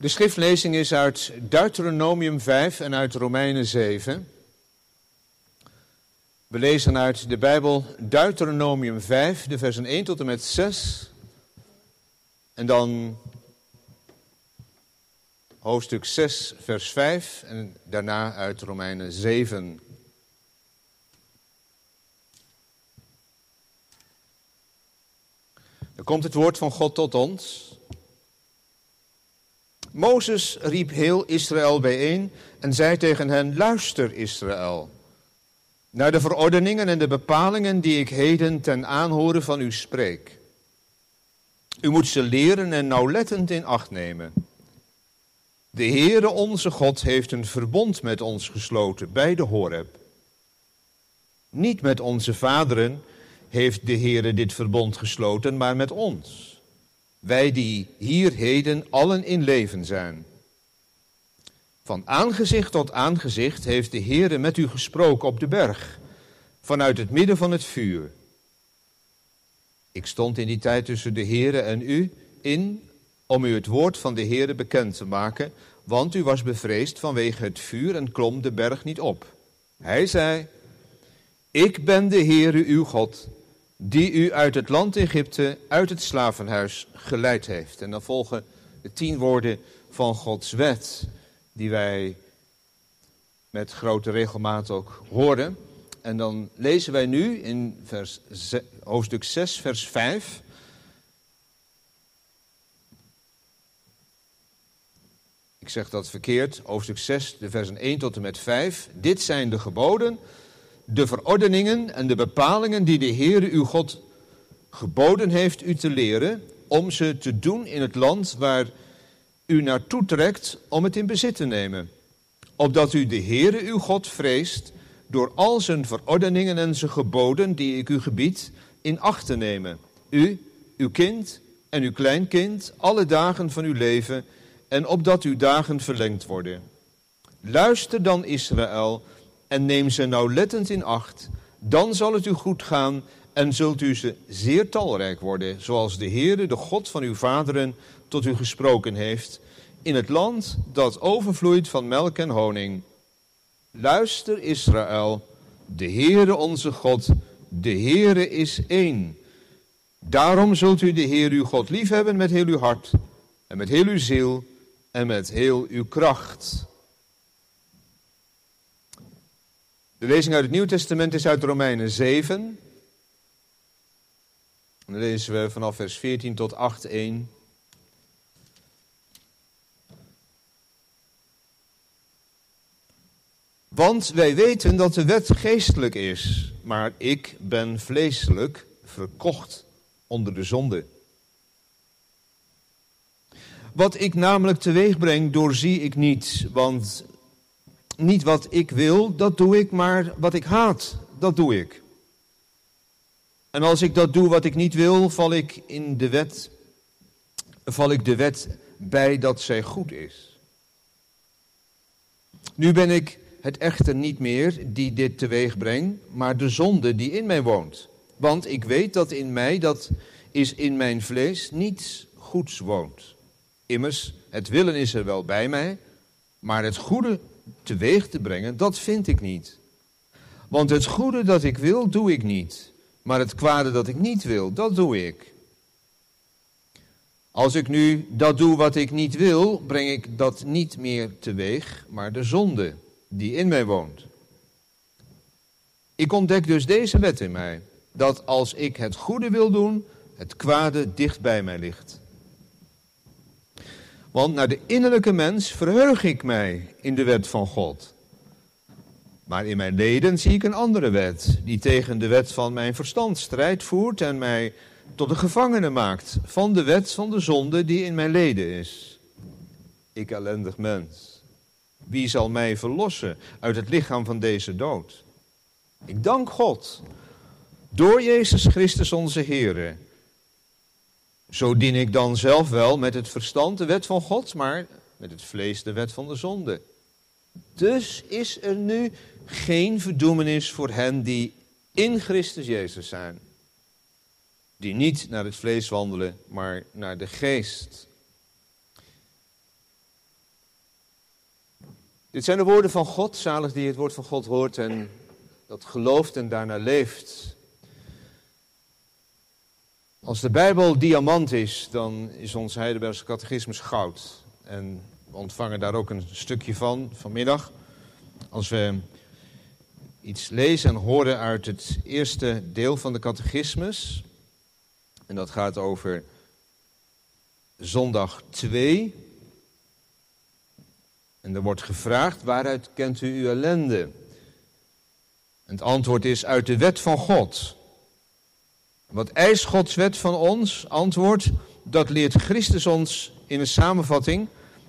De schriftlezing is uit Deuteronomium 5 en uit Romeinen 7. We lezen uit de Bijbel Deuteronomium 5, de versen 1 tot en met 6. En dan hoofdstuk 6, vers 5 en daarna uit Romeinen 7. Dan komt het woord van God tot ons. Mozes riep heel Israël bijeen en zei tegen hen: Luister, Israël, naar de verordeningen en de bepalingen die ik heden ten aanhoren van u spreek. U moet ze leren en nauwlettend in acht nemen. De Heere onze God heeft een verbond met ons gesloten bij de Horeb. Niet met onze vaderen heeft de Heere dit verbond gesloten, maar met ons wij die hier heden allen in leven zijn. Van aangezicht tot aangezicht heeft de Heere met u gesproken op de berg, vanuit het midden van het vuur. Ik stond in die tijd tussen de Heere en u in om u het woord van de Heere bekend te maken, want u was bevreesd vanwege het vuur en klom de berg niet op. Hij zei, ik ben de Heere uw God, die u uit het land Egypte, uit het slavenhuis geleid heeft. En dan volgen de tien woorden van Gods wet, die wij met grote regelmaat ook horen. En dan lezen wij nu in vers, hoofdstuk 6, vers 5. Ik zeg dat verkeerd, hoofdstuk 6, de versen 1 tot en met 5. Dit zijn de geboden de verordeningen en de bepalingen die de Heere uw God geboden heeft u te leren, om ze te doen in het land waar u naartoe trekt om het in bezit te nemen. Opdat u de Heere uw God vreest door al zijn verordeningen en zijn geboden die ik u gebied in acht te nemen. U, uw kind en uw kleinkind alle dagen van uw leven en opdat uw dagen verlengd worden. Luister dan Israël en neem ze nauwlettend in acht, dan zal het u goed gaan en zult u ze zeer talrijk worden, zoals de Heere, de God van uw vaderen, tot u gesproken heeft, in het land dat overvloeit van melk en honing. Luister Israël, de Heere onze God, de Heere is één. Daarom zult u de Heer uw God liefhebben met heel uw hart en met heel uw ziel en met heel uw kracht. De lezing uit het Nieuw Testament is uit Romeinen 7. En dan lezen we vanaf vers 14 tot 8, 1. Want wij weten dat de wet geestelijk is, maar ik ben vleeselijk verkocht onder de zonde. Wat ik namelijk teweeg breng, doorzie ik niet, want niet wat ik wil, dat doe ik, maar wat ik haat, dat doe ik. En als ik dat doe wat ik niet wil, val ik in de wet, val ik de wet bij dat zij goed is. Nu ben ik het echter niet meer die dit teweeg brengt, maar de zonde die in mij woont. Want ik weet dat in mij, dat is in mijn vlees, niets goeds woont. Immers, het willen is er wel bij mij, maar het goede teweeg te brengen, dat vind ik niet. Want het goede dat ik wil, doe ik niet. Maar het kwade dat ik niet wil, dat doe ik. Als ik nu dat doe wat ik niet wil, breng ik dat niet meer teweeg, maar de zonde die in mij woont. Ik ontdek dus deze wet in mij, dat als ik het goede wil doen, het kwade dicht bij mij ligt. Want naar de innerlijke mens verheug ik mij in de wet van God. Maar in mijn leden zie ik een andere wet, die tegen de wet van mijn verstand strijd voert en mij tot een gevangene maakt van de wet van de zonde die in mijn leden is. Ik ellendig mens, wie zal mij verlossen uit het lichaam van deze dood? Ik dank God, door Jezus Christus onze Here zo dien ik dan zelf wel met het verstand de wet van God, maar met het vlees de wet van de zonde. Dus is er nu geen verdoemenis voor hen die in Christus Jezus zijn. Die niet naar het vlees wandelen, maar naar de geest. Dit zijn de woorden van God, zalig die het woord van God hoort en dat gelooft en daarna leeft. Als de Bijbel diamant is, dan is ons Heidelbergse catechismus goud. En we ontvangen daar ook een stukje van vanmiddag. Als we iets lezen en horen uit het eerste deel van de catechismus. En dat gaat over zondag 2. En er wordt gevraagd, waaruit kent u uw ellende? En het antwoord is uit de wet van God. Wat eist Gods wet van ons? Antwoord, dat leert Christus ons in een samenvatting.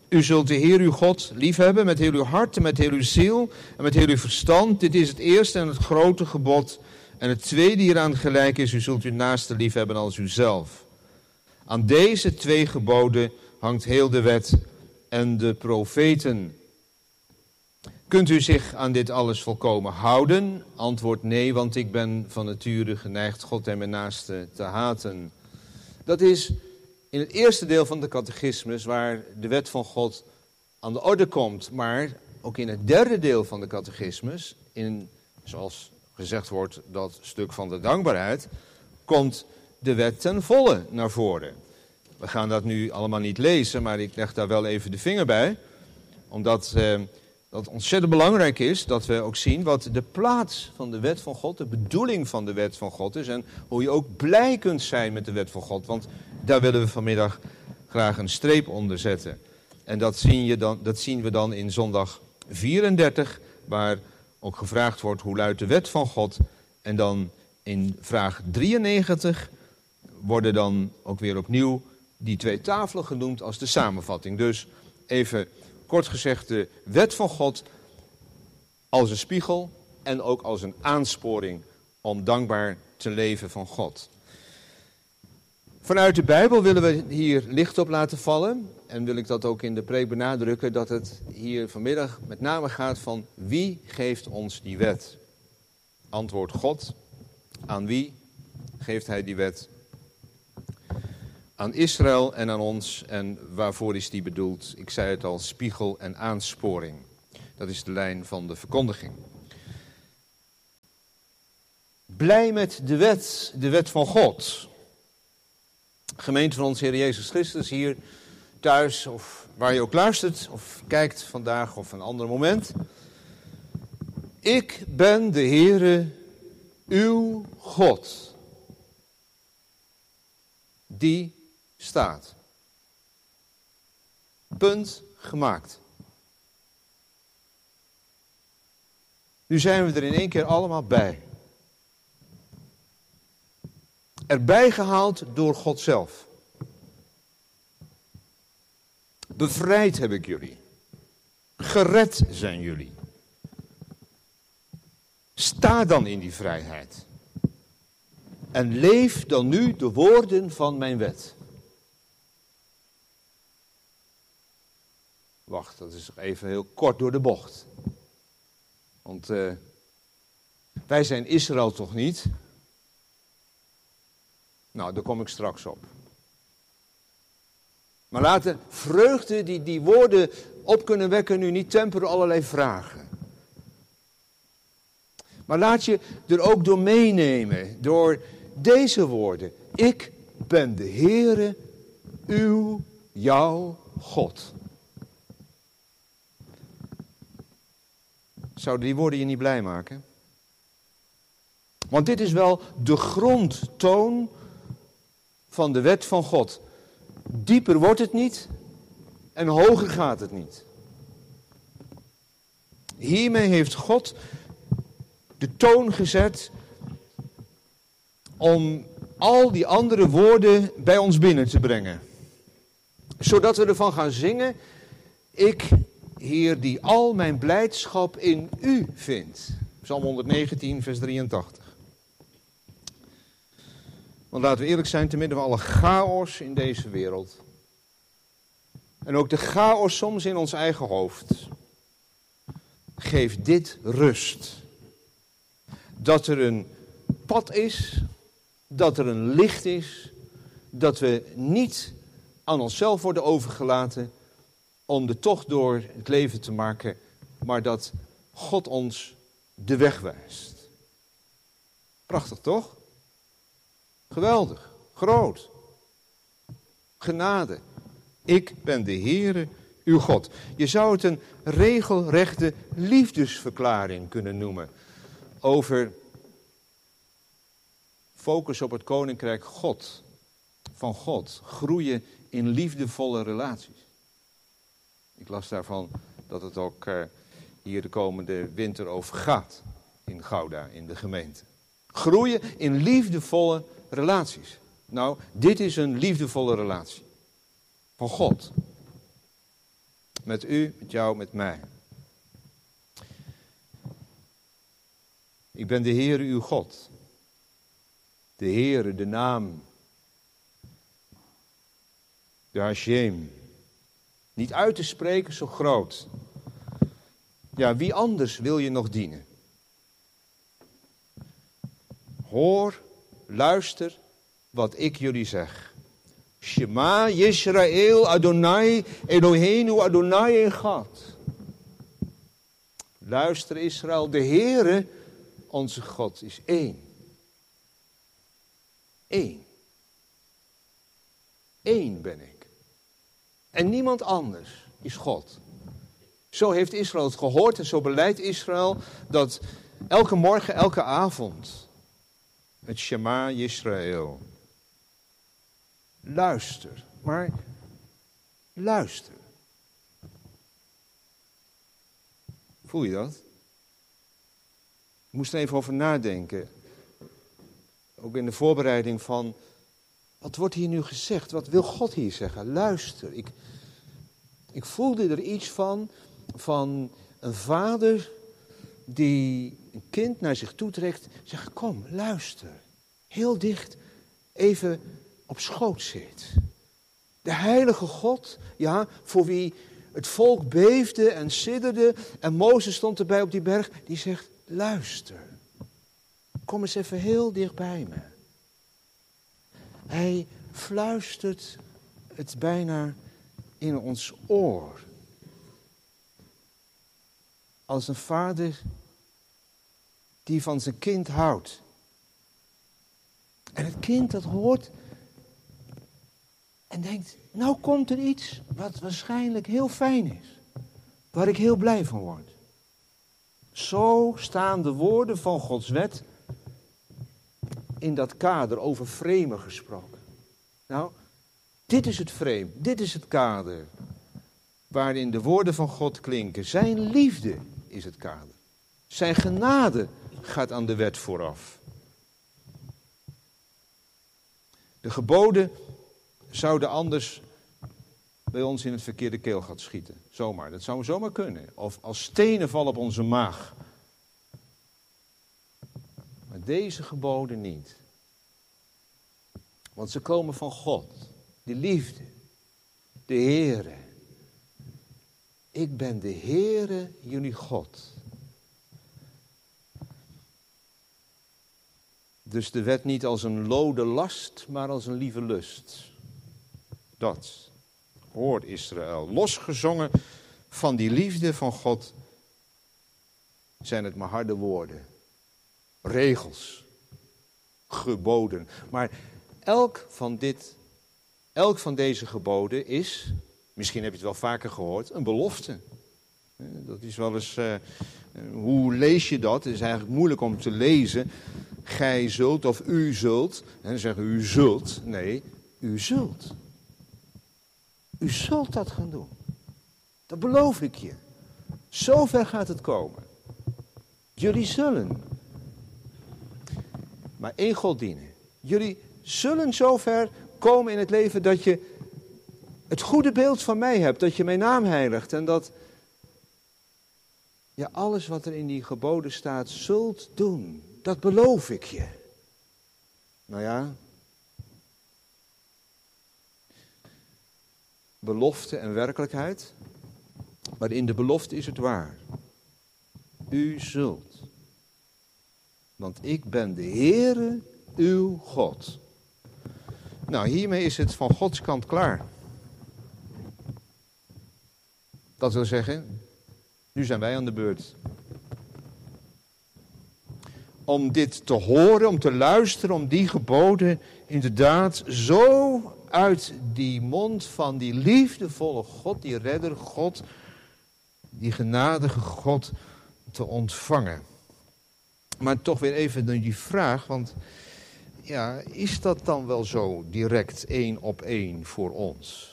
U zult de Heer uw God liefhebben met heel uw hart en met heel uw ziel en met heel uw verstand. Dit is het eerste en het grote gebod. En het tweede hieraan gelijk is, u zult uw naaste liefhebben als uzelf. Aan deze twee geboden hangt heel de wet en de profeten. Kunt u zich aan dit alles volkomen houden? Antwoord nee, want ik ben van nature geneigd God en mijn naaste te haten. Dat is in het eerste deel van de catechismus waar de wet van God aan de orde komt. Maar ook in het derde deel van de catechismus, in, zoals gezegd wordt, dat stuk van de dankbaarheid, komt de wet ten volle naar voren. We gaan dat nu allemaal niet lezen, maar ik leg daar wel even de vinger bij. Omdat eh, dat ontzettend belangrijk is dat we ook zien wat de plaats van de wet van God, de bedoeling van de wet van God is. En hoe je ook blij kunt zijn met de wet van God. Want daar willen we vanmiddag graag een streep onder zetten. En dat zien, je dan, dat zien we dan in zondag 34, waar ook gevraagd wordt hoe luidt de wet van God. En dan in vraag 93 worden dan ook weer opnieuw die twee tafelen genoemd als de samenvatting. Dus even kort gezegd de wet van God als een spiegel en ook als een aansporing om dankbaar te leven van God. Vanuit de Bijbel willen we hier licht op laten vallen. En wil ik dat ook in de preek benadrukken, dat het hier vanmiddag met name gaat van wie geeft ons die wet? Antwoord God. Aan wie geeft hij die wet? Aan Israël en aan ons. En waarvoor is die bedoeld? Ik zei het al, spiegel en aansporing. Dat is de lijn van de verkondiging. Blij met de wet, de wet van God. Gemeente van ons Heer Jezus Christus hier thuis of waar je ook luistert of kijkt vandaag of een ander moment. Ik ben de Heere, uw God, die staat. Punt gemaakt. Nu zijn we er in één keer allemaal bij. Erbij gehaald door God zelf. Bevrijd heb ik jullie. Gered zijn jullie. Sta dan in die vrijheid. En leef dan nu de woorden van mijn wet. Wacht, dat is even heel kort door de bocht. Want uh, wij zijn Israël toch niet? Nou, daar kom ik straks op. Maar laten vreugde die die woorden op kunnen wekken nu niet temperen allerlei vragen. Maar laat je er ook door meenemen, door deze woorden. Ik ben de Heere, uw, jouw God. Zouden die woorden je niet blij maken? Want dit is wel de grondtoon van de wet van God. Dieper wordt het niet en hoger gaat het niet. Hiermee heeft God de toon gezet om al die andere woorden bij ons binnen te brengen. Zodat we ervan gaan zingen, ik Heer, die al mijn blijdschap in u vindt. Psalm 119, vers 83. Want laten we eerlijk zijn, te midden van alle chaos in deze wereld. En ook de chaos soms in ons eigen hoofd. Geef dit rust. Dat er een pad is, dat er een licht is, dat we niet aan onszelf worden overgelaten, om de tocht door het leven te maken maar dat God ons de weg wijst. Prachtig toch? Geweldig, groot. Genade. Ik ben de Heere, uw God. Je zou het een regelrechte liefdesverklaring kunnen noemen over focus op het koninkrijk God, van God, groeien in liefdevolle relaties. Ik las daarvan dat het ook uh, hier de komende winter over gaat in Gouda, in de gemeente. Groeien in liefdevolle relaties. Nou, dit is een liefdevolle relatie. Van God. Met u, met jou, met mij. Ik ben de Heer uw God. De Heere, de naam. De Hashem. Niet uit te spreken zo groot. Ja, wie anders wil je nog dienen? Hoor, luister wat ik jullie zeg. Shema Yisrael Adonai Eloheinu Adonai Echad. Luister Israël, de Heere, onze God, is één. Eén. Eén ben ik. En niemand anders is God. Zo heeft Israël het gehoord en zo beleidt Israël dat elke morgen, elke avond het Shema Israël. Luister, maar luister. Voel je dat? Ik moest er even over nadenken. Ook in de voorbereiding van, wat wordt hier nu gezegd? Wat wil God hier zeggen? Luister, ik, ik voelde er iets van, van een vader die een kind naar zich toetrekt, zegt, kom, luister. Heel dicht, even op schoot zit. De heilige God, ja, voor wie het volk beefde en sidderde en Mozes stond erbij op die berg, die zegt, luister. Kom eens even heel dicht bij me. Hij fluistert het bijna in ons oor. Als een vader die van zijn kind houdt. En het kind dat hoort en denkt, nou komt er iets wat waarschijnlijk heel fijn is. Waar ik heel blij van word. Zo staan de woorden van Gods wet in dat kader over framen gesproken. Nou, dit is het frame, dit is het kader waarin de woorden van God klinken. Zijn liefde is het kader. Zijn genade gaat aan de wet vooraf. De geboden zouden anders bij ons in het verkeerde keelgat schieten. Zomaar, dat zou zomaar kunnen. Of als stenen vallen op onze maag. Deze geboden niet. Want ze komen van God, de liefde, de Heere. Ik ben de Heere, jullie God. Dus de wet niet als een lode last, maar als een lieve lust. Dat hoort Israël. Losgezongen van die liefde van God zijn het maar harde woorden. Regels. Geboden. Maar elk van, dit, elk van deze geboden is, misschien heb je het wel vaker gehoord, een belofte. Dat is wel eens, uh, hoe lees je dat? Het is eigenlijk moeilijk om te lezen. Gij zult of u zult. En dan zeggen u zult. Nee, u zult. U zult dat gaan doen. Dat beloof ik je. Zover gaat het komen. Jullie zullen. Maar één God dienen. Jullie zullen zover komen in het leven dat je het goede beeld van mij hebt. Dat je mijn naam heiligt. En dat je alles wat er in die geboden staat zult doen. Dat beloof ik je. Nou ja. Belofte en werkelijkheid. Maar in de belofte is het waar. U zult. Want ik ben de Heere, uw God. Nou, hiermee is het van Gods kant klaar. Dat wil zeggen, Nu zijn wij aan de beurt. Om dit te horen, om te luisteren, om die geboden inderdaad zo uit die mond van die liefdevolle God, die redder God, die genadige God te ontvangen. Maar toch weer even die vraag, want ja, is dat dan wel zo direct één op één voor ons?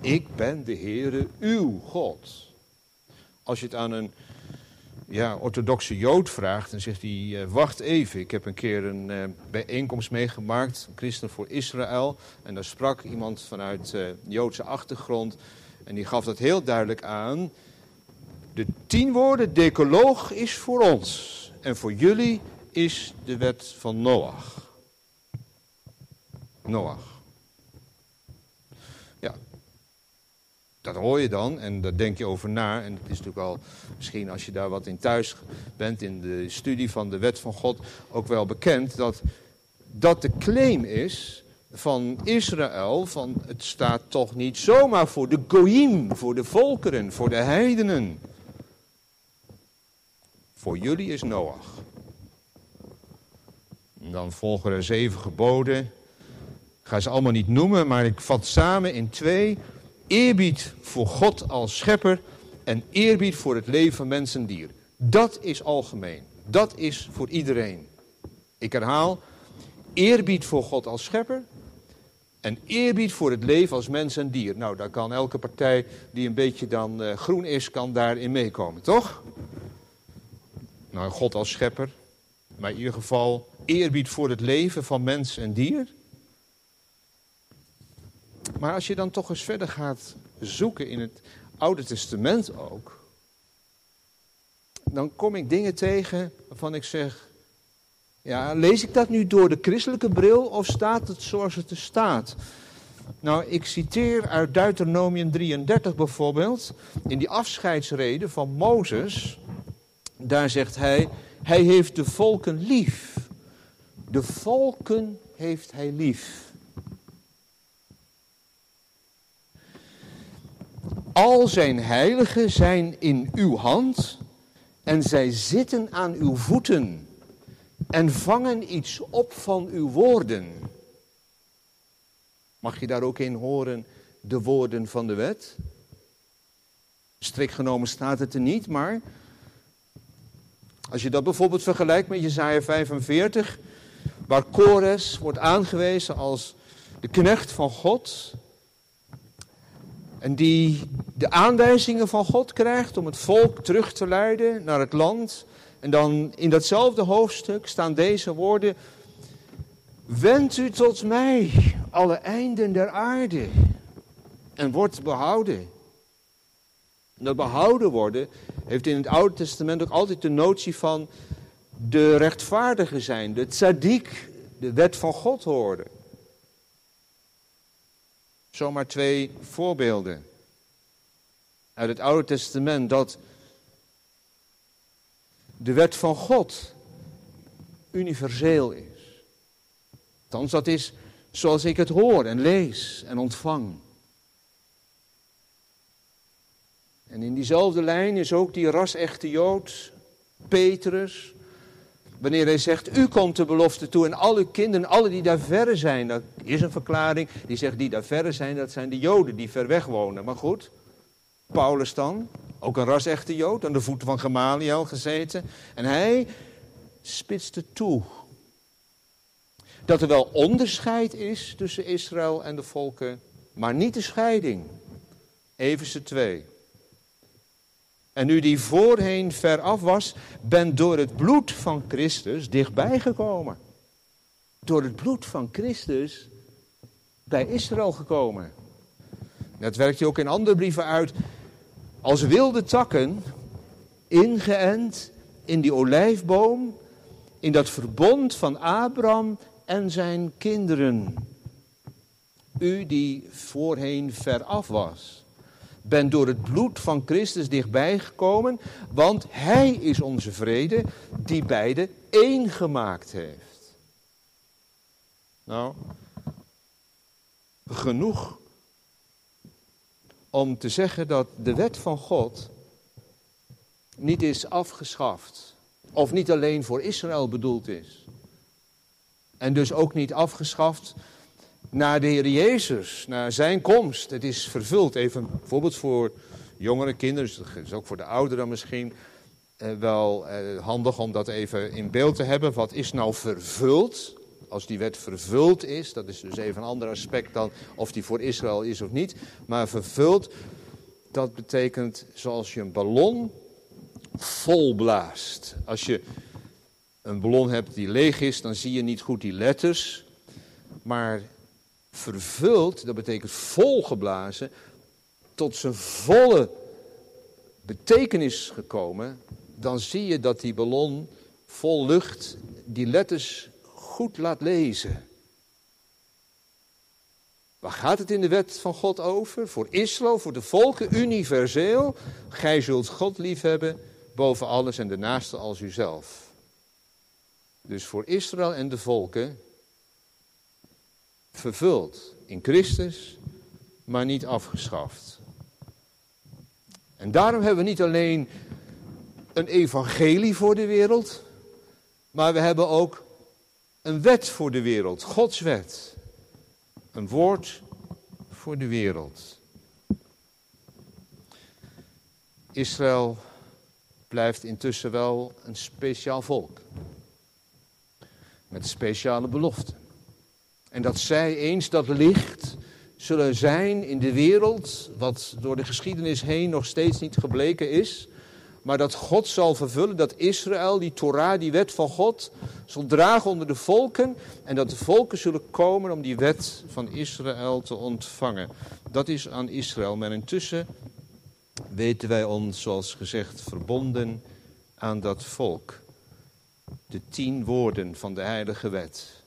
Ik ben de Heere uw God. Als je het aan een ja, orthodoxe Jood vraagt, dan zegt hij: eh, Wacht even, ik heb een keer een uh, bijeenkomst meegemaakt, christen voor Israël. En daar sprak iemand vanuit uh, Joodse achtergrond. En die gaf dat heel duidelijk aan. De tien woorden decoloog is voor ons. En voor jullie is de wet van Noach. Noach. Ja, dat hoor je dan en daar denk je over na. En het is natuurlijk al, misschien als je daar wat in thuis bent, in de studie van de wet van God, ook wel bekend dat dat de claim is van Israël, van het staat toch niet zomaar voor de goyim, voor de volkeren, voor de heidenen. Voor jullie is Noach. dan volgen er zeven geboden. Ik ga ze allemaal niet noemen, maar ik vat samen in twee Eerbied voor God als schepper en eerbied voor het leven van mens en dier. Dat is algemeen. Dat is voor iedereen. Ik herhaal, eerbied voor God als schepper en eerbied voor het leven als mens en dier. Nou, daar kan elke partij die een beetje dan uh, groen is, kan daarin meekomen, toch? Nou, God als schepper, maar in ieder geval eerbied voor het leven van mens en dier. Maar als je dan toch eens verder gaat zoeken in het Oude Testament ook, dan kom ik dingen tegen waarvan ik zeg, ja, lees ik dat nu door de christelijke bril of staat het zoals het er staat? Nou, ik citeer uit Deuteronomium 33 bijvoorbeeld, in die afscheidsreden van Mozes, daar zegt hij, hij heeft de volken lief. De volken heeft hij lief. Al zijn heiligen zijn in uw hand en zij zitten aan uw voeten en vangen iets op van uw woorden. Mag je daar ook in horen de woorden van de wet? Strikt genomen staat het er niet, maar als je dat bijvoorbeeld vergelijkt met Jesaja 45, waar Kores wordt aangewezen als de knecht van God, en die de aanwijzingen van God krijgt om het volk terug te leiden naar het land. En dan in datzelfde hoofdstuk staan deze woorden. Wend u tot mij, alle einden der aarde, en wordt behouden. Dat behouden worden heeft in het Oude Testament ook altijd de notie van de rechtvaardige zijn, de tzaddik, de wet van God horen. Zomaar twee voorbeelden uit het Oude Testament dat de wet van God universeel is. Althans, dat is zoals ik het hoor en lees en ontvang. En in diezelfde lijn is ook die ras-echte Jood, Petrus, Wanneer hij zegt, u komt de belofte toe en alle kinderen, alle die daar verre zijn. Dat is een verklaring die zegt, die daar verre zijn, dat zijn de Joden die ver weg wonen. Maar goed, Paulus dan, ook een ras-echte Jood, aan de voeten van Gamaliel gezeten. En hij spitste toe dat er wel onderscheid is tussen Israël en de volken, maar niet de scheiding. Everse 2. En u die voorheen ver af was, bent door het bloed van Christus dichtbij gekomen. Door het bloed van Christus bij Israël gekomen. Dat werkt je ook in andere brieven uit. Als wilde takken, ingeënt in die olijfboom, in dat verbond van Abraham en zijn kinderen. U die voorheen ver af was ben door het bloed van Christus dichtbij gekomen, want Hij is onze vrede die beide één gemaakt heeft. Nou, genoeg om te zeggen dat de wet van God niet is afgeschaft. Of niet alleen voor Israël bedoeld is. En dus ook niet afgeschaft naar de Heer Jezus, naar zijn komst. Het is vervuld, even bijvoorbeeld voor jongere kinderen, dus ook voor de ouderen misschien eh, wel eh, handig om dat even in beeld te hebben. Wat is nou vervuld? Als die wet vervuld is, dat is dus even een ander aspect dan of die voor Israël is of niet. Maar vervuld, dat betekent zoals je een ballon vol blaast. Als je een ballon hebt die leeg is, dan zie je niet goed die letters. Maar vervuld, dat betekent volgeblazen, tot zijn volle betekenis gekomen, dan zie je dat die ballon vol lucht die letters goed laat lezen. Waar gaat het in de wet van God over? Voor Israël, voor de volken, universeel. Gij zult God liefhebben boven alles en de naaste als uzelf. Dus voor Israël en de volken vervuld in Christus, maar niet afgeschaft. En daarom hebben we niet alleen een evangelie voor de wereld, maar we hebben ook een wet voor de wereld, Gods wet. Een woord voor de wereld. Israël blijft intussen wel een speciaal volk. Met speciale beloften. En dat zij eens dat licht zullen zijn in de wereld, wat door de geschiedenis heen nog steeds niet gebleken is, maar dat God zal vervullen, dat Israël, die Torah, die wet van God, zal dragen onder de volken en dat de volken zullen komen om die wet van Israël te ontvangen. Dat is aan Israël, maar intussen weten wij ons, zoals gezegd, verbonden aan dat volk. De tien woorden van de heilige wet.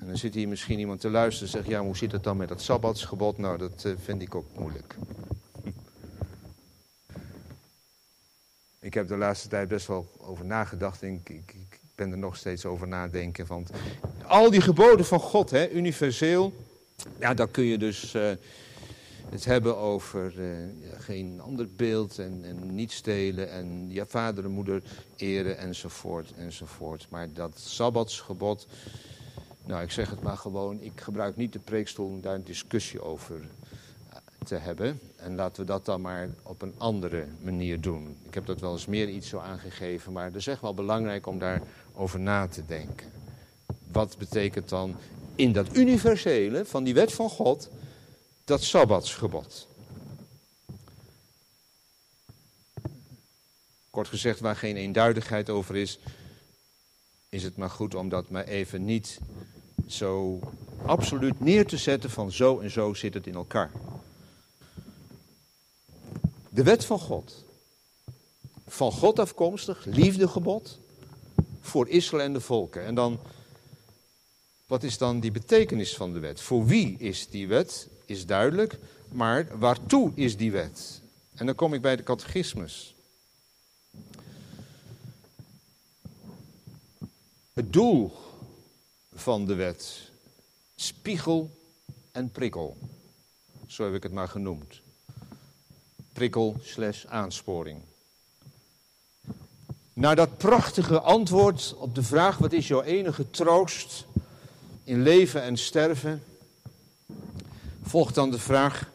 En dan zit hier misschien iemand te luisteren en zegt, ja, hoe zit het dan met dat Sabbatsgebod? Nou, dat eh, vind ik ook moeilijk. Ik heb de laatste tijd best wel over nagedacht. Ik, ik, ben er nog steeds over nadenken. Want al die geboden van God, hè, universeel. Ja, daar kun je dus uh, het hebben over uh, geen ander beeld en, en, niet stelen. En ja, vader en moeder eren enzovoort enzovoort. Maar dat Sabbatsgebod. Nou, ik zeg het maar gewoon. Ik gebruik niet de preekstoel om daar een discussie over te hebben. En laten we dat dan maar op een andere manier doen. Ik heb dat wel eens meer iets zo aangegeven, maar het is echt wel belangrijk om daarover na te denken. Wat betekent dan in dat universele van die wet van God dat sabbatsgebod? Kort gezegd, waar geen eenduidigheid over is, is het maar goed om dat maar even niet zo absoluut neer te zetten van zo en zo zit het in elkaar. De wet van God. Van God afkomstig, liefdegebod voor Israël en de volken. En dan, wat is dan die betekenis van de wet? Voor wie is die wet? Is duidelijk, maar waartoe is die wet? En dan kom ik bij de catechismus. Het doel van de wet, spiegel en prikkel, zo heb ik het maar genoemd prikkel slash aansporing. Na dat prachtige antwoord op de vraag wat is jouw enige troost in leven en sterven, volgt dan de vraag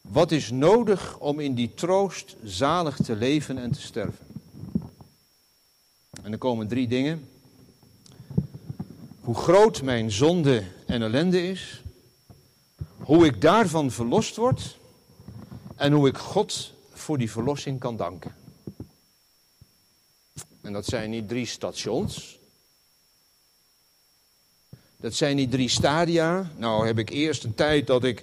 wat is nodig om in die troost zalig te leven en te sterven. En er komen drie dingen. Hoe groot mijn zonde en ellende is, hoe ik daarvan verlost word en hoe ik God voor die verlossing kan danken. En dat zijn niet drie stations. Dat zijn niet drie stadia. Nou heb ik eerst een tijd dat ik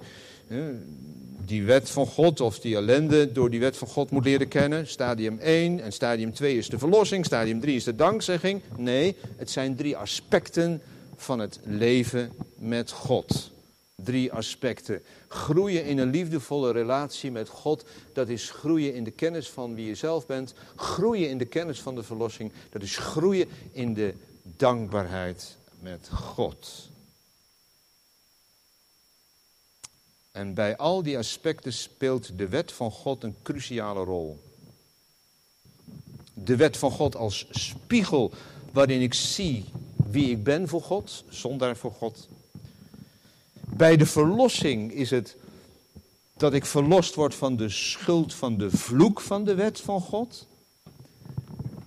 die wet van God of die ellende door die wet van God moet leren kennen. Stadium 1 en stadium 2 is de verlossing, stadium 3 is de dankzegging. Nee, het zijn drie aspecten van het leven met God. Drie aspecten. Groeien in een liefdevolle relatie met God, dat is groeien in de kennis van wie je zelf bent. Groeien in de kennis van de verlossing, dat is groeien in de dankbaarheid met God. En bij al die aspecten speelt de wet van God een cruciale rol. De wet van God als spiegel waarin ik zie wie ik ben voor God, zondaar voor God. Bij de verlossing is het dat ik verlost word van de schuld van de vloek van de wet van God.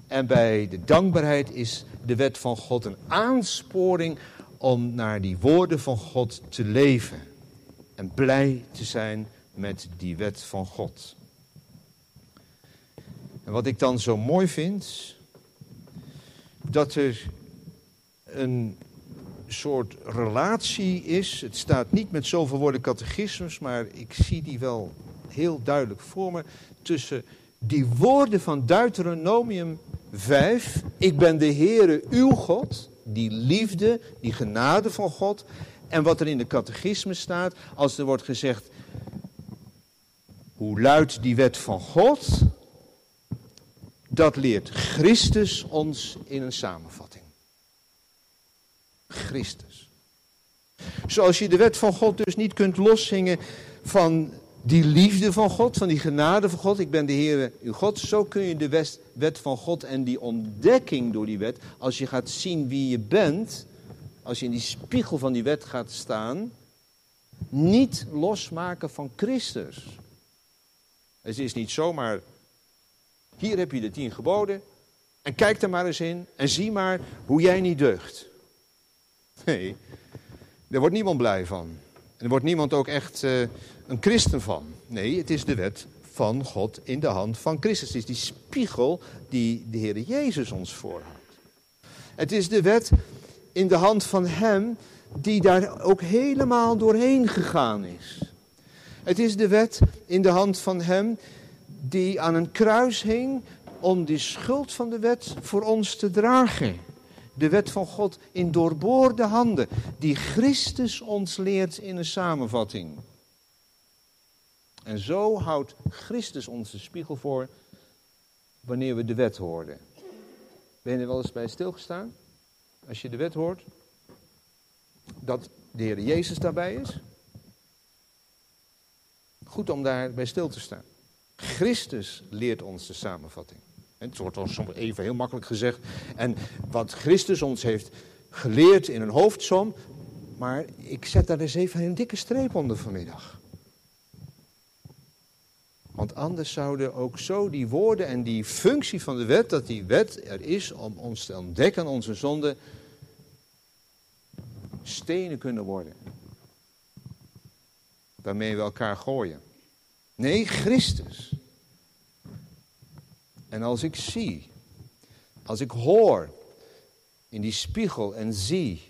En bij de dankbaarheid is de wet van God een aansporing om naar die woorden van God te leven. En blij te zijn met die wet van God. En wat ik dan zo mooi vind, dat er een soort relatie is. Het staat niet met zoveel woorden catechismus, maar ik zie die wel heel duidelijk voor me. Tussen die woorden van Deuteronomium 5. Ik ben de Heere uw God. Die liefde, die genade van God. En wat er in de catechismus staat, als er wordt gezegd. Hoe luidt die wet van God? Dat leert Christus ons in een samenvatting. Christus. Zoals je de wet van God dus niet kunt loszingen van die liefde van God, van die genade van God. Ik ben de Heer uw God. Zo kun je de wet van God en die ontdekking door die wet, als je gaat zien wie je bent, als je in die spiegel van die wet gaat staan, niet losmaken van Christus. Het is niet zomaar, hier heb je de tien geboden en kijk er maar eens in en zie maar hoe jij niet deugt. Nee, daar wordt niemand blij van. En er wordt niemand ook echt uh, een christen van. Nee, het is de wet van God in de hand van Christus. Het is die spiegel die de Heer Jezus ons voorhoudt. Het is de wet in de hand van Hem die daar ook helemaal doorheen gegaan is. Het is de wet in de hand van Hem die aan een kruis hing om die schuld van de wet voor ons te dragen de wet van God in doorboorde handen, die Christus ons leert in een samenvatting. En zo houdt Christus ons de spiegel voor wanneer we de wet hoorden. Ben je er wel eens bij stilgestaan? Als je de wet hoort, dat de Heer Jezus daarbij is? Goed om daarbij stil te staan. Christus leert ons de samenvatting. Het wordt soms even heel makkelijk gezegd. En wat Christus ons heeft geleerd in een hoofdsom. Maar ik zet daar eens even een dikke streep onder vanmiddag. Want anders zouden ook zo die woorden en die functie van de wet, dat die wet er is om ons te ontdekken onze zonde, stenen kunnen worden. Waarmee we elkaar gooien. Nee, Christus. En als ik zie, als ik hoor in die spiegel en zie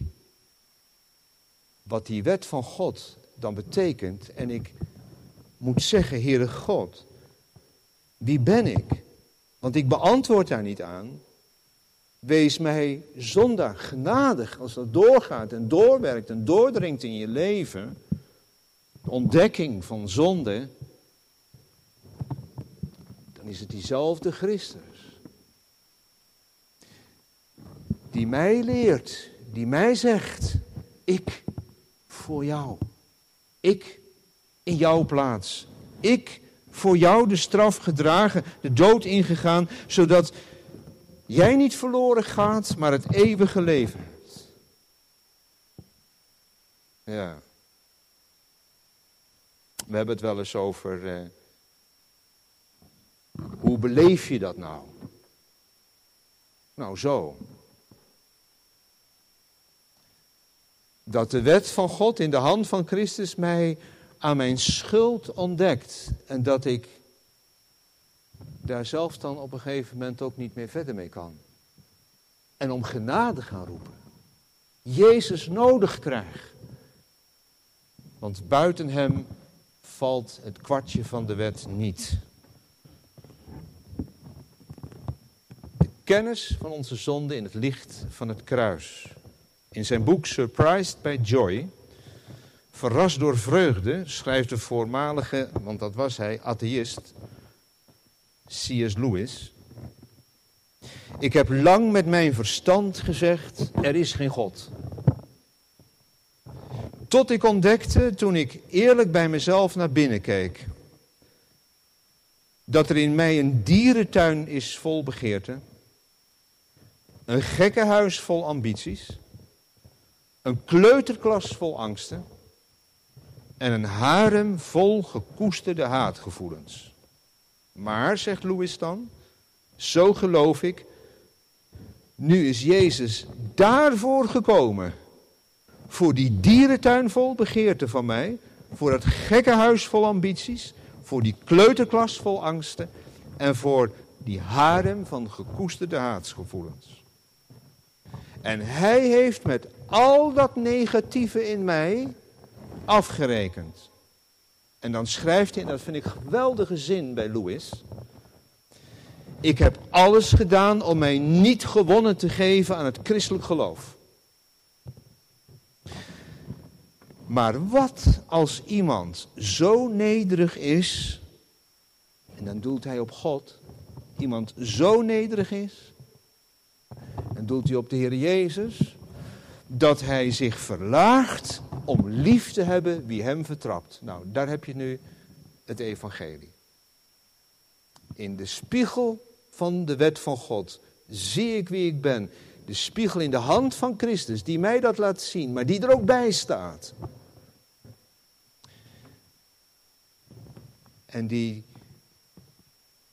wat die wet van God dan betekent en ik moet zeggen, Heere God, wie ben ik? Want ik beantwoord daar niet aan. Wees mij zondag genadig als dat doorgaat en doorwerkt en doordringt in je leven. De ontdekking van zonde is het diezelfde Christus. Die mij leert, die mij zegt, ik voor jou. Ik in jouw plaats. Ik voor jou de straf gedragen, de dood ingegaan, zodat jij niet verloren gaat, maar het eeuwige leven hebt. Ja. We hebben het wel eens over eh, hoe beleef je dat nou? Nou, zo. Dat de wet van God in de hand van Christus mij aan mijn schuld ontdekt. En dat ik daar zelf dan op een gegeven moment ook niet meer verder mee kan. En om genade gaan roepen. Jezus nodig krijg. Want buiten hem valt het kwartje van de wet niet. Kennis van onze zonde in het licht van het kruis. In zijn boek Surprised by Joy, verrast door vreugde, schrijft de voormalige, want dat was hij, atheïst, C.S. Lewis. Ik heb lang met mijn verstand gezegd, er is geen God. Tot ik ontdekte, toen ik eerlijk bij mezelf naar binnen keek, dat er in mij een dierentuin is vol begeerte, een gekkenhuis vol ambities, een kleuterklas vol angsten en een harem vol gekoesterde haatgevoelens. Maar, zegt Louis dan, zo geloof ik, nu is Jezus daarvoor gekomen. Voor die dierentuin vol begeerte van mij, voor het gekkenhuis vol ambities, voor die kleuterklas vol angsten en voor die harem van gekoesterde haatsgevoelens. En hij heeft met al dat negatieve in mij afgerekend. En dan schrijft hij, en dat vind ik geweldige zin bij Louis. Ik heb alles gedaan om mij niet gewonnen te geven aan het christelijk geloof. Maar wat als iemand zo nederig is, en dan doelt hij op God, iemand zo nederig is, en doelt hij op de Heer Jezus, dat hij zich verlaagt om lief te hebben wie hem vertrapt. Nou, daar heb je nu het evangelie. In de spiegel van de wet van God zie ik wie ik ben. De spiegel in de hand van Christus, die mij dat laat zien, maar die er ook bij staat. En die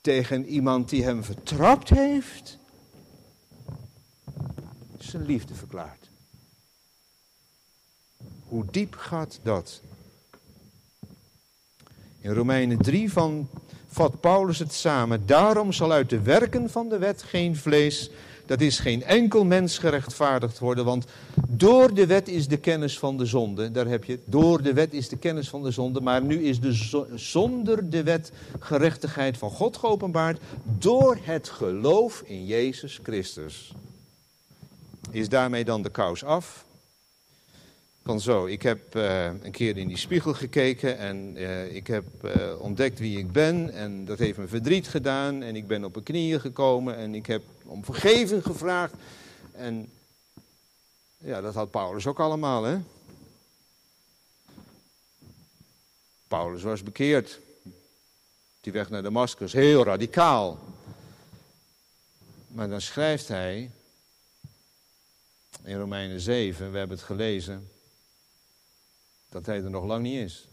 tegen iemand die hem vertrapt heeft, zijn liefde verklaart. Hoe diep gaat dat? In Romeinen 3 van, vat Paulus het samen. Daarom zal uit de werken van de wet geen vlees, dat is geen enkel mens gerechtvaardigd worden. Want door de wet is de kennis van de zonde. Daar heb je. Door de wet is de kennis van de zonde. Maar nu is de zonder de wet gerechtigheid van God geopenbaard. Door het geloof in Jezus Christus. Is daarmee dan de kous af? Van zo, ik heb uh, een keer in die spiegel gekeken en uh, ik heb uh, ontdekt wie ik ben en dat heeft me verdriet gedaan en ik ben op mijn knieën gekomen en ik heb om vergeving gevraagd. En ja, dat had Paulus ook allemaal, hè? Paulus was bekeerd. Die weg naar Damascus, heel radicaal. Maar dan schrijft hij in Romeinen 7, we hebben het gelezen dat hij er nog lang niet is.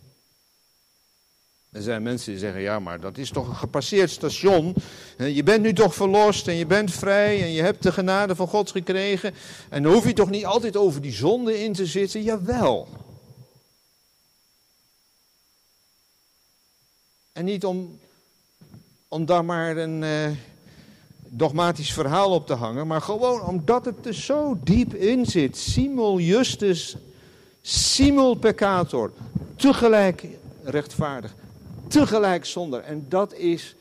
Er zijn mensen die zeggen, ja, maar dat is toch een gepasseerd station. Je bent nu toch verlost en je bent vrij en je hebt de genade van God gekregen. En dan hoef je toch niet altijd over die zonde in te zitten? Jawel. En niet om, om daar maar een uh, dogmatisch verhaal op te hangen, maar gewoon omdat het er zo diep in zit. Simul justus simul peccator, tegelijk rechtvaardig, tegelijk zonder. En dat is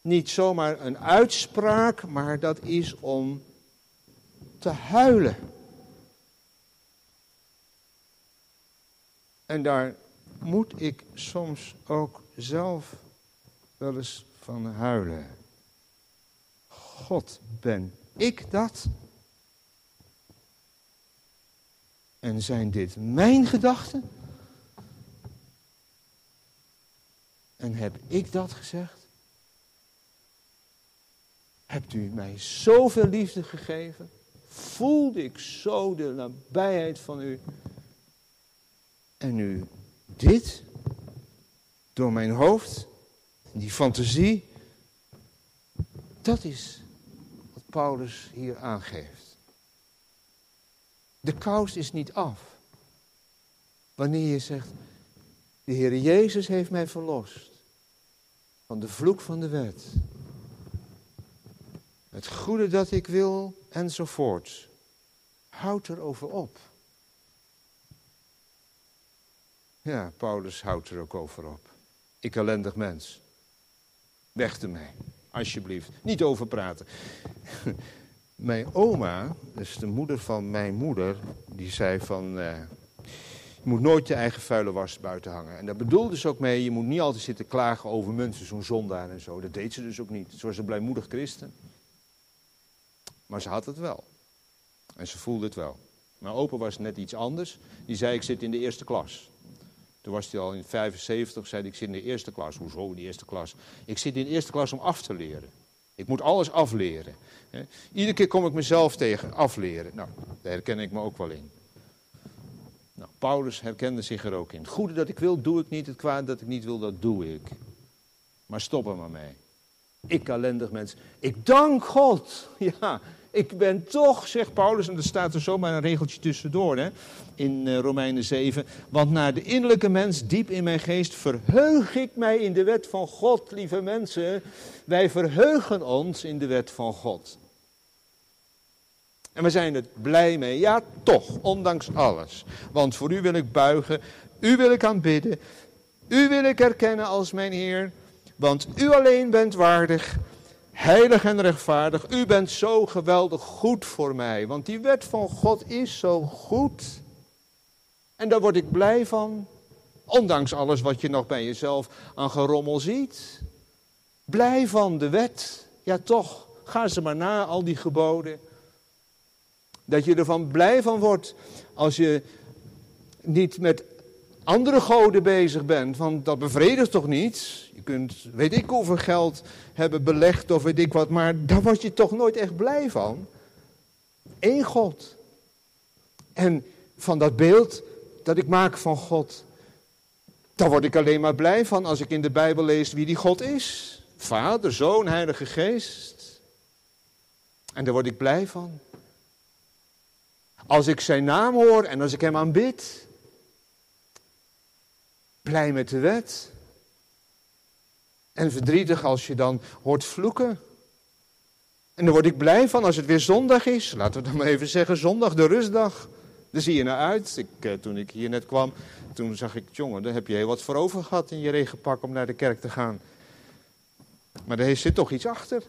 niet zomaar een uitspraak, maar dat is om te huilen. En daar moet ik soms ook zelf wel eens van huilen. God, ben ik dat? En zijn dit mijn gedachten? En heb ik dat gezegd? Hebt u mij zoveel liefde gegeven? Voelde ik zo de nabijheid van u? En nu dit? Door mijn hoofd? Die fantasie? Dat is Paulus hier aangeeft. De kous is niet af. Wanneer je zegt, de Heer Jezus heeft mij verlost van de vloek van de wet. Het goede dat ik wil enzovoort. Houd erover op. Ja, Paulus houdt er ook over op. Ik ellendig mens. Weg ermee, alsjeblieft. Niet over praten. Mijn oma, dus de moeder van mijn moeder, die zei van... Uh, je moet nooit je eigen vuile was buiten hangen. En daar bedoelde ze ook mee, je moet niet altijd zitten klagen over mensen, zo'n zondaar en zo. Dat deed ze dus ook niet. Ze was een blijmoedig christen. Maar ze had het wel. En ze voelde het wel. Mijn opa was net iets anders. Die zei, ik zit in de eerste klas. Toen was hij al in 75, zei hij, ik zit in de eerste klas. Hoezo in de eerste klas? Ik zit in de eerste klas om af te leren. Ik moet alles afleren. Iedere keer kom ik mezelf tegen, afleren. Nou, daar herken ik me ook wel in. Nou, Paulus herkende zich er ook in. Het goede dat ik wil, doe ik niet. Het kwaad dat ik niet wil, dat doe ik. Maar stop er maar mee. Ik ellendig mens. Ik dank God. Ja, ik ben toch, zegt Paulus, en er staat er zomaar een regeltje tussendoor hè, in uh, Romeinen 7. Want naar de innerlijke mens, diep in mijn geest, verheug ik mij in de wet van God, lieve mensen. Wij verheugen ons in de wet van God. En we zijn er blij mee. Ja, toch, ondanks alles. Want voor u wil ik buigen, u wil ik aanbidden, u wil ik erkennen als mijn Heer. Want u alleen bent waardig, heilig en rechtvaardig. U bent zo geweldig goed voor mij. Want die wet van God is zo goed. En daar word ik blij van. Ondanks alles wat je nog bij jezelf aan gerommel ziet. Blij van de wet. Ja, toch. Ga ze maar na, al die geboden. Dat je ervan blij van wordt als je niet met andere goden bezig bent. Want dat bevredigt toch niet? Je kunt, weet ik hoeveel geld hebben belegd of weet ik wat, maar daar word je toch nooit echt blij van. Eén God. En van dat beeld dat ik maak van God, daar word ik alleen maar blij van als ik in de Bijbel lees wie die God is. Vader, Zoon, Heilige Geest. En daar word ik blij van. Als ik zijn naam hoor en als ik hem aanbid. Blij met de wet. En verdrietig als je dan hoort vloeken. En daar word ik blij van als het weer zondag is. Laten we dan maar even zeggen, zondag, de rustdag. Daar zie je naar uit. Ik, eh, toen ik hier net kwam, toen zag ik, jongen, daar heb je heel wat voor over gehad in je regenpak om naar de kerk te gaan. Maar er zit toch iets achter.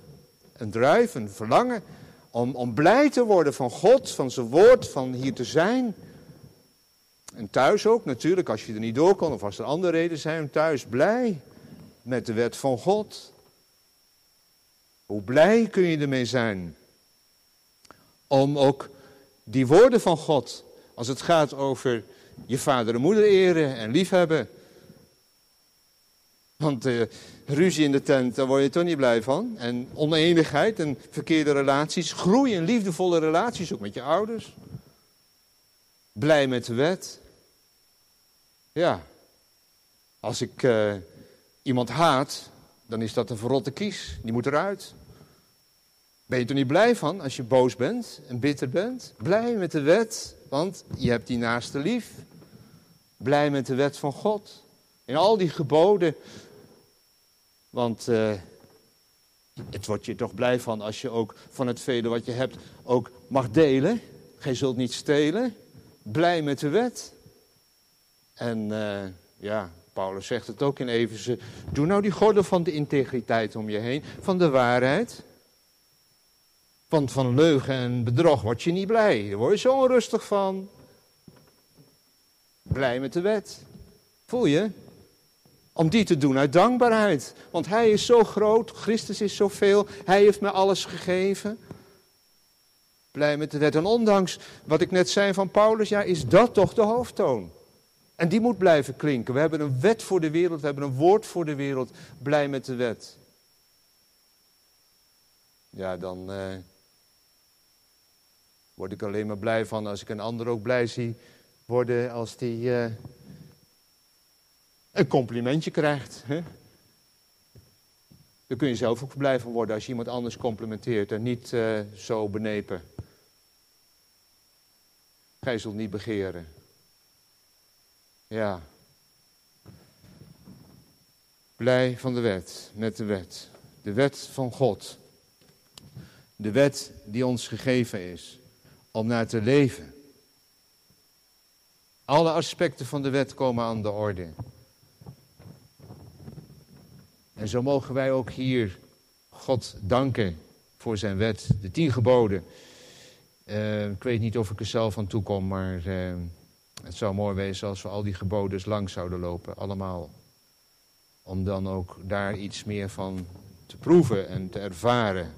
Een druif, een verlangen om, om blij te worden van God, van zijn woord, van hier te zijn. En thuis ook natuurlijk, als je er niet door kon of als er andere redenen zijn, thuis blij met de wet van God. Hoe blij kun je ermee zijn om ook die woorden van God, als het gaat over je vader en moeder eren en liefhebben. Want uh, ruzie in de tent, daar word je toch niet blij van. En oneenigheid en verkeerde relaties. Groei in liefdevolle relaties, ook met je ouders. Blij met de wet. Ja, als ik uh, iemand haat, dan is dat een verrotte kies. Die moet eruit. Ben je er niet blij van als je boos bent en bitter bent? Blij met de wet, want je hebt die naaste lief. Blij met de wet van God. In al die geboden. Want uh, het wordt je toch blij van als je ook van het vele wat je hebt ook mag delen. Gij zult niet stelen. Blij met de wet. En uh, ja, Paulus zegt het ook in Efeze. Doe nou die gordel van de integriteit om je heen, van de waarheid. Want van leugen en bedrog word je niet blij. Daar word je zo onrustig van. Blij met de wet. Voel je? Om die te doen uit dankbaarheid. Want Hij is zo groot, Christus is zoveel, Hij heeft me alles gegeven. Blij met de wet. En ondanks wat ik net zei van Paulus, ja, is dat toch de hoofdtoon. En die moet blijven klinken. We hebben een wet voor de wereld, we hebben een woord voor de wereld. Blij met de wet. Ja, dan eh, word ik alleen maar blij van als ik een ander ook blij zie worden als die eh, een complimentje krijgt. Hè? Daar kun je zelf ook blij van worden als je iemand anders complimenteert en niet uh, zo benepen. Gij zult niet begeren. Ja. Blij van de wet, met de wet. De wet van God. De wet die ons gegeven is om naar te leven. Alle aspecten van de wet komen aan de orde. En zo mogen wij ook hier God danken voor zijn wet, de tien geboden. Uh, ik weet niet of ik er zelf aan toe kom, maar uh, het zou mooi wezen als we al die geboden lang zouden lopen, allemaal. Om dan ook daar iets meer van te proeven en te ervaren.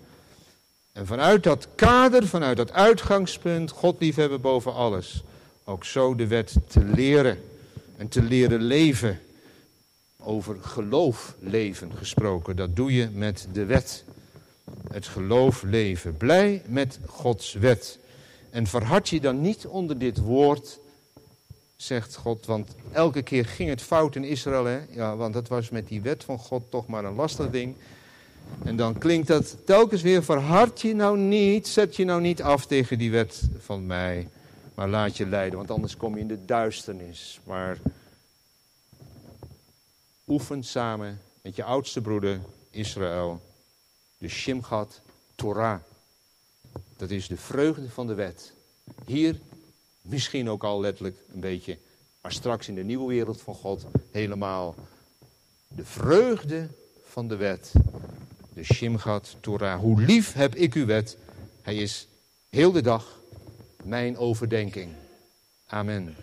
En vanuit dat kader, vanuit dat uitgangspunt, God liefhebben boven alles, ook zo de wet te leren en te leren leven. Over geloof leven gesproken, dat doe je met de wet. Het geloof leven. Blij met Gods wet. En verhard je dan niet onder dit woord, zegt God, want elke keer ging het fout in Israël. Hè? Ja, want dat was met die wet van God toch maar een lastig ding. En dan klinkt dat telkens weer, verhard je nou niet, zet je nou niet af tegen die wet van mij. Maar laat je leiden, want anders kom je in de duisternis. Maar oefen samen met je oudste broeder Israël de Shimgat Torah. Dat is de vreugde van de wet. Hier misschien ook al letterlijk een beetje, maar straks in de nieuwe wereld van God helemaal. De vreugde van de wet. De Shimgat Torah. Hoe lief heb ik uw wet. Hij is heel de dag mijn overdenking. Amen.